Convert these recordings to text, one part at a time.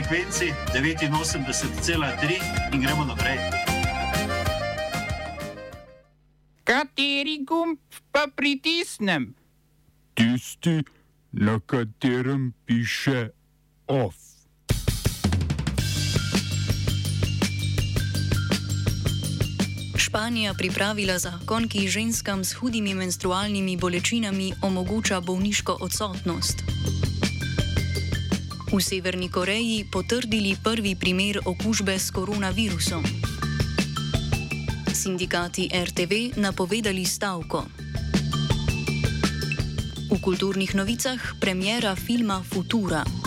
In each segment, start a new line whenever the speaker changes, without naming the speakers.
frekvenci 89,3 in gremo naprej.
Kateri gumb pa pritisnem?
Tisti, na katerem piše OF.
Španija pripravila zakon, ki ženskam s hudimi menstrualnimi bolečinami omogoča bolniško odsotnost. V Severni Koreji potrdili prvi primer okužbe s koronavirusom. Sindikati RTV napovedali stavko. V kulturnih novicah premjera filma Futura.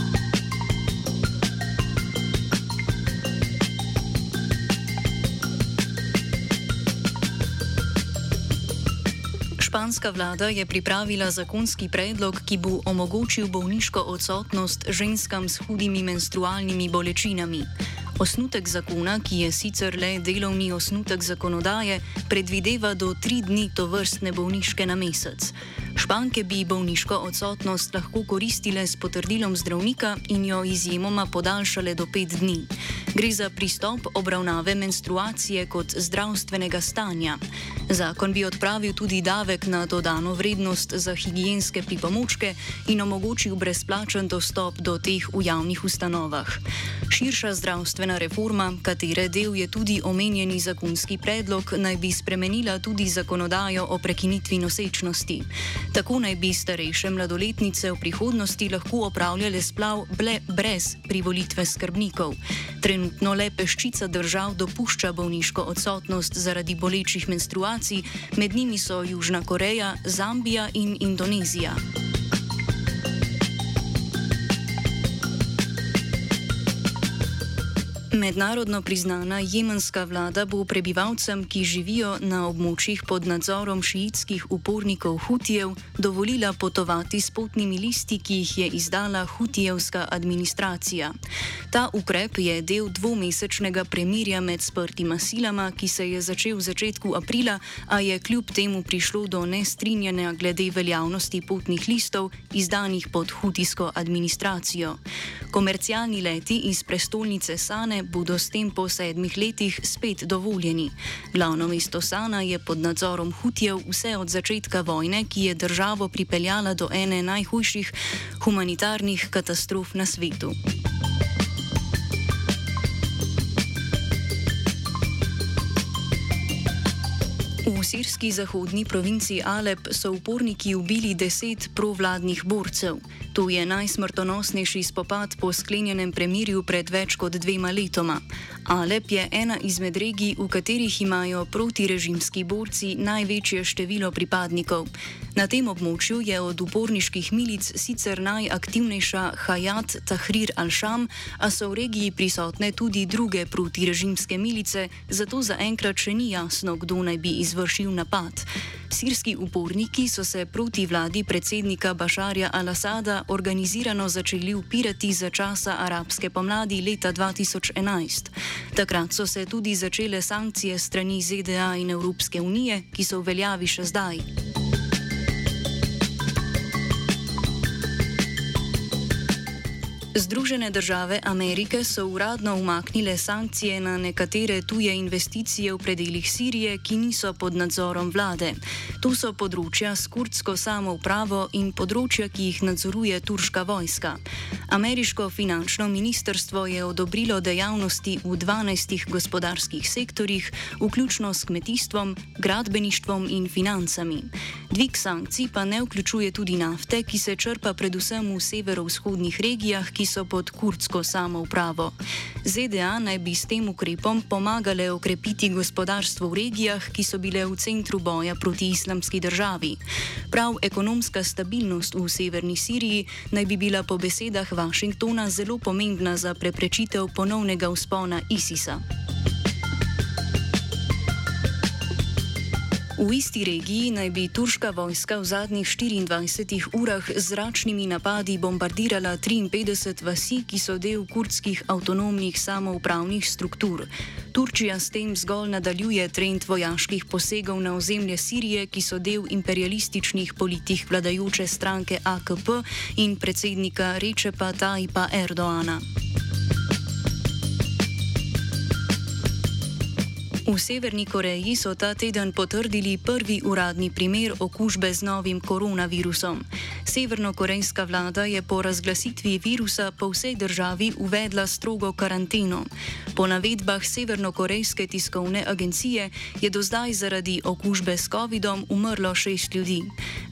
Španska vlada je pripravila zakonski predlog, ki bo omogočil bolniško odsotnost ženskam s hudimi menstrualnimi bolečinami. Osnutek zakona, ki je sicer le delovni osnutek zakonodaje, predvideva do tri dni to vrstne bolniške na mesec. Španke bi bolniško odsotnost lahko koristile s potrdilom zdravnika in jo izjemoma podaljšale do pet dni. Gre za pristop obravnave menstruacije kot zdravstvenega stanja. Zakon bi odpravil tudi davek na dodano vrednost za higijenske pripomočke in omogočil brezplačen dostop do teh v javnih ustanovah. Širša zdravstvena reforma, katere del je tudi omenjeni zakonski predlog, naj bi spremenila tudi zakonodajo o prekinitvi nosečnosti. Tako naj bi starejše mladoletnice v prihodnosti lahko opravljale splav ble, brez privolitve skrbnikov. Trenutno le peščica držav dopušča bolniško odsotnost zaradi bolečih menstruacij, med njimi so Južna Koreja, Zambija in Indonezija. Mednarodno priznana jemenska vlada bo prebivalcem, ki živijo na območjih pod nadzorom šiitskih upornikov Hutijev, dovolila potovati s potnimi listi, ki jih je izdala Hutijevska administracija. Ta ukrep je del dvomesečnega premirja med sprtima silama, ki se je začel v začetku aprila, a je kljub temu prišlo do nestrinjanja glede veljavnosti potnih listov, izdanih pod hutijsko administracijo. Komercialni leti iz prestolnice Sane bodo s tem po sedmih letih spet dovoljeni. Glavno mesto Sana je pod nadzorom Hutijev vse od začetka vojne, ki je državo pripeljala do ene najhujših humanitarnih katastrof na svetu. V sirski zahodni provinci Alep so uporniki ubili deset provladnih borcev. To je najsmrtonosnejši spopad po sklenjenem premirju pred več kot dvema letoma. Alep je ena izmed regij, v katerih imajo protirežimski borci največje število pripadnikov. Na tem območju je od uporniških milic sicer najaktivnejša Hayat Tahrir al-Sham, a so v regiji prisotne tudi druge protirežimske milice, zato zaenkrat še ni jasno, kdo naj bi izvršil napad. Sirski uporniki so se proti vladi predsednika Bašarja al-Assada organizirano začeli upirati za časa arabske pomladi leta 2011. Takrat so se tudi začele sankcije strani ZDA in Evropske unije, ki so v veljavi še zdaj. Združene države Amerike so uradno umaknile sankcije na nekatere tuje investicije v predeljih Sirije, ki niso pod nadzorom vlade. To so področja s kurdsko samoupravo in področja, ki jih nadzoruje turška vojska. Ameriško finančno ministrstvo je odobrilo dejavnosti v 12 gospodarskih sektorjih, vključno s kmetijstvom, gradbeništvom in financami. Dvig sankcij pa ne vključuje tudi nafte, ki se črpa predvsem v severovzhodnih regijah, ki so pod kurdsko samoupravo. ZDA naj bi s tem ukrepom pomagale okrepiti gospodarstvo v regijah, ki so bile v centru boja proti islamski državi. Prav ekonomska stabilnost v severni Siriji naj bi bila po besedah Washingtona zelo pomembna za preprečitev ponovnega vzpona ISIS-a. V isti regiji naj bi turška vojska v zadnjih 24 urah z zračnimi napadi bombardirala 53 vasi, ki so del kurdskih avtonomnih samoupravnih struktur. Turčija s tem zgolj nadaljuje trend vojaških posegov na ozemlje Sirije, ki so del imperialističnih politik vladajoče stranke AKP in predsednika Rečepa Tajpa Erdoana. V Severni Koreji so ta teden potrdili prvi uradni primer okužbe z novim koronavirusom. Severnokorejska vlada je po razglasitvi virusa po vsej državi uvedla strogo karanteno. Po navedbah Severnokorejske tiskovne agencije je do zdaj zaradi okužbe s COVID-om umrlo šest ljudi.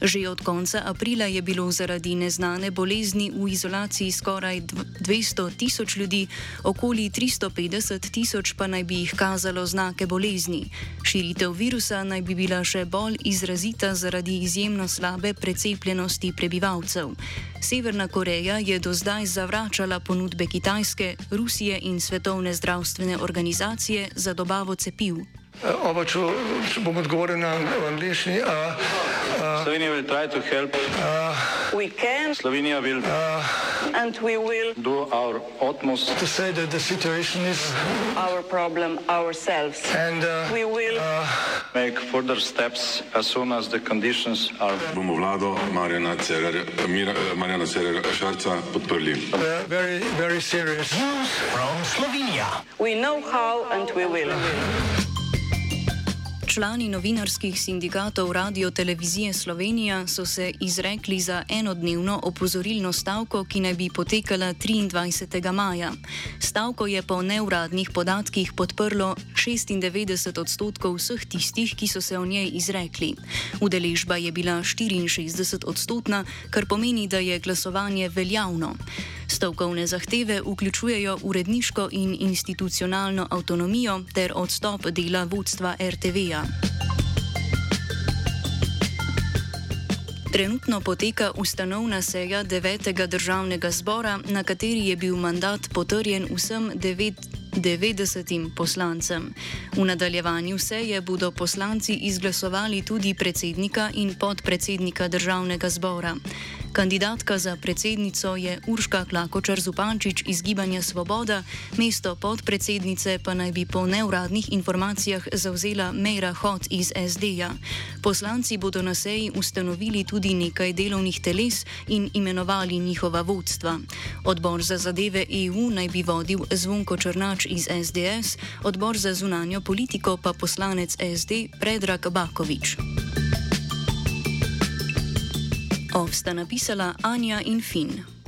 Že od konca aprila je bilo zaradi neznane bolezni v izolaciji skoraj 200 tisoč ljudi, okoli 350 tisoč pa naj bi jih kazalo znake take bolezni. Širitev virusa naj bi bila še bolj izrazita zaradi izjemno slabe precepljenosti prebivalcev. Severna Koreja je do zdaj zavračala ponudbe Kitajske, Rusije in Svetovne zdravstvene organizacije za dobavo cepiv.
Oba, če, če bom odgovoril na angliški.
Slovenija bo poskušala pomagati. Slovenija bo naredila naš utmost,
da bo rekla, da je situacija
naš problem, sami.
In da bomo
naredili nadaljnje korake, as soon as the conditions are.
Bomo vlado Marjana Cererja Šarca podprli.
Zelo, zelo resno.
Slovenija. Vemo, kako in bomo.
Člani novinarskih sindikatov Radio Televizije Slovenija so se izrekli za enodnevno opozorilno stavko, ki naj bi potekala 23. maja. Stavko je po neuradnih podatkih podprlo 96 odstotkov vseh tistih, ki so se o njej izrekli. Udeležba je bila 64 odstotna, kar pomeni, da je glasovanje veljavno. Stavkovne zahteve vključujejo uredniško in institucionalno avtonomijo ter odstop dela vodstva RTV-ja. Trenutno poteka ustanovna seja 9. državnega zbora, na kateri je bil mandat potrjen vsem 90 poslancem. V nadaljevanju seje bodo poslanci izglasovali tudi predsednika in podpredsednika državnega zbora. Kandidatka za predsednico je Urška Klakočar Zupančič iz Gibanja Svoboda, mesto podpredsednice pa naj bi po neuradnih informacijah zauzela Meira Hot iz SD-ja. Poslanci bodo na seji ustanovili tudi nekaj delovnih teles in imenovali njihova vodstva. Odbor za zadeve EU naj bi vodil Zvonko Črnač iz SDS, odbor za zunanjo politiko pa poslanec SD Predrag Bakovič. Ovsta napisala Anja in Finn.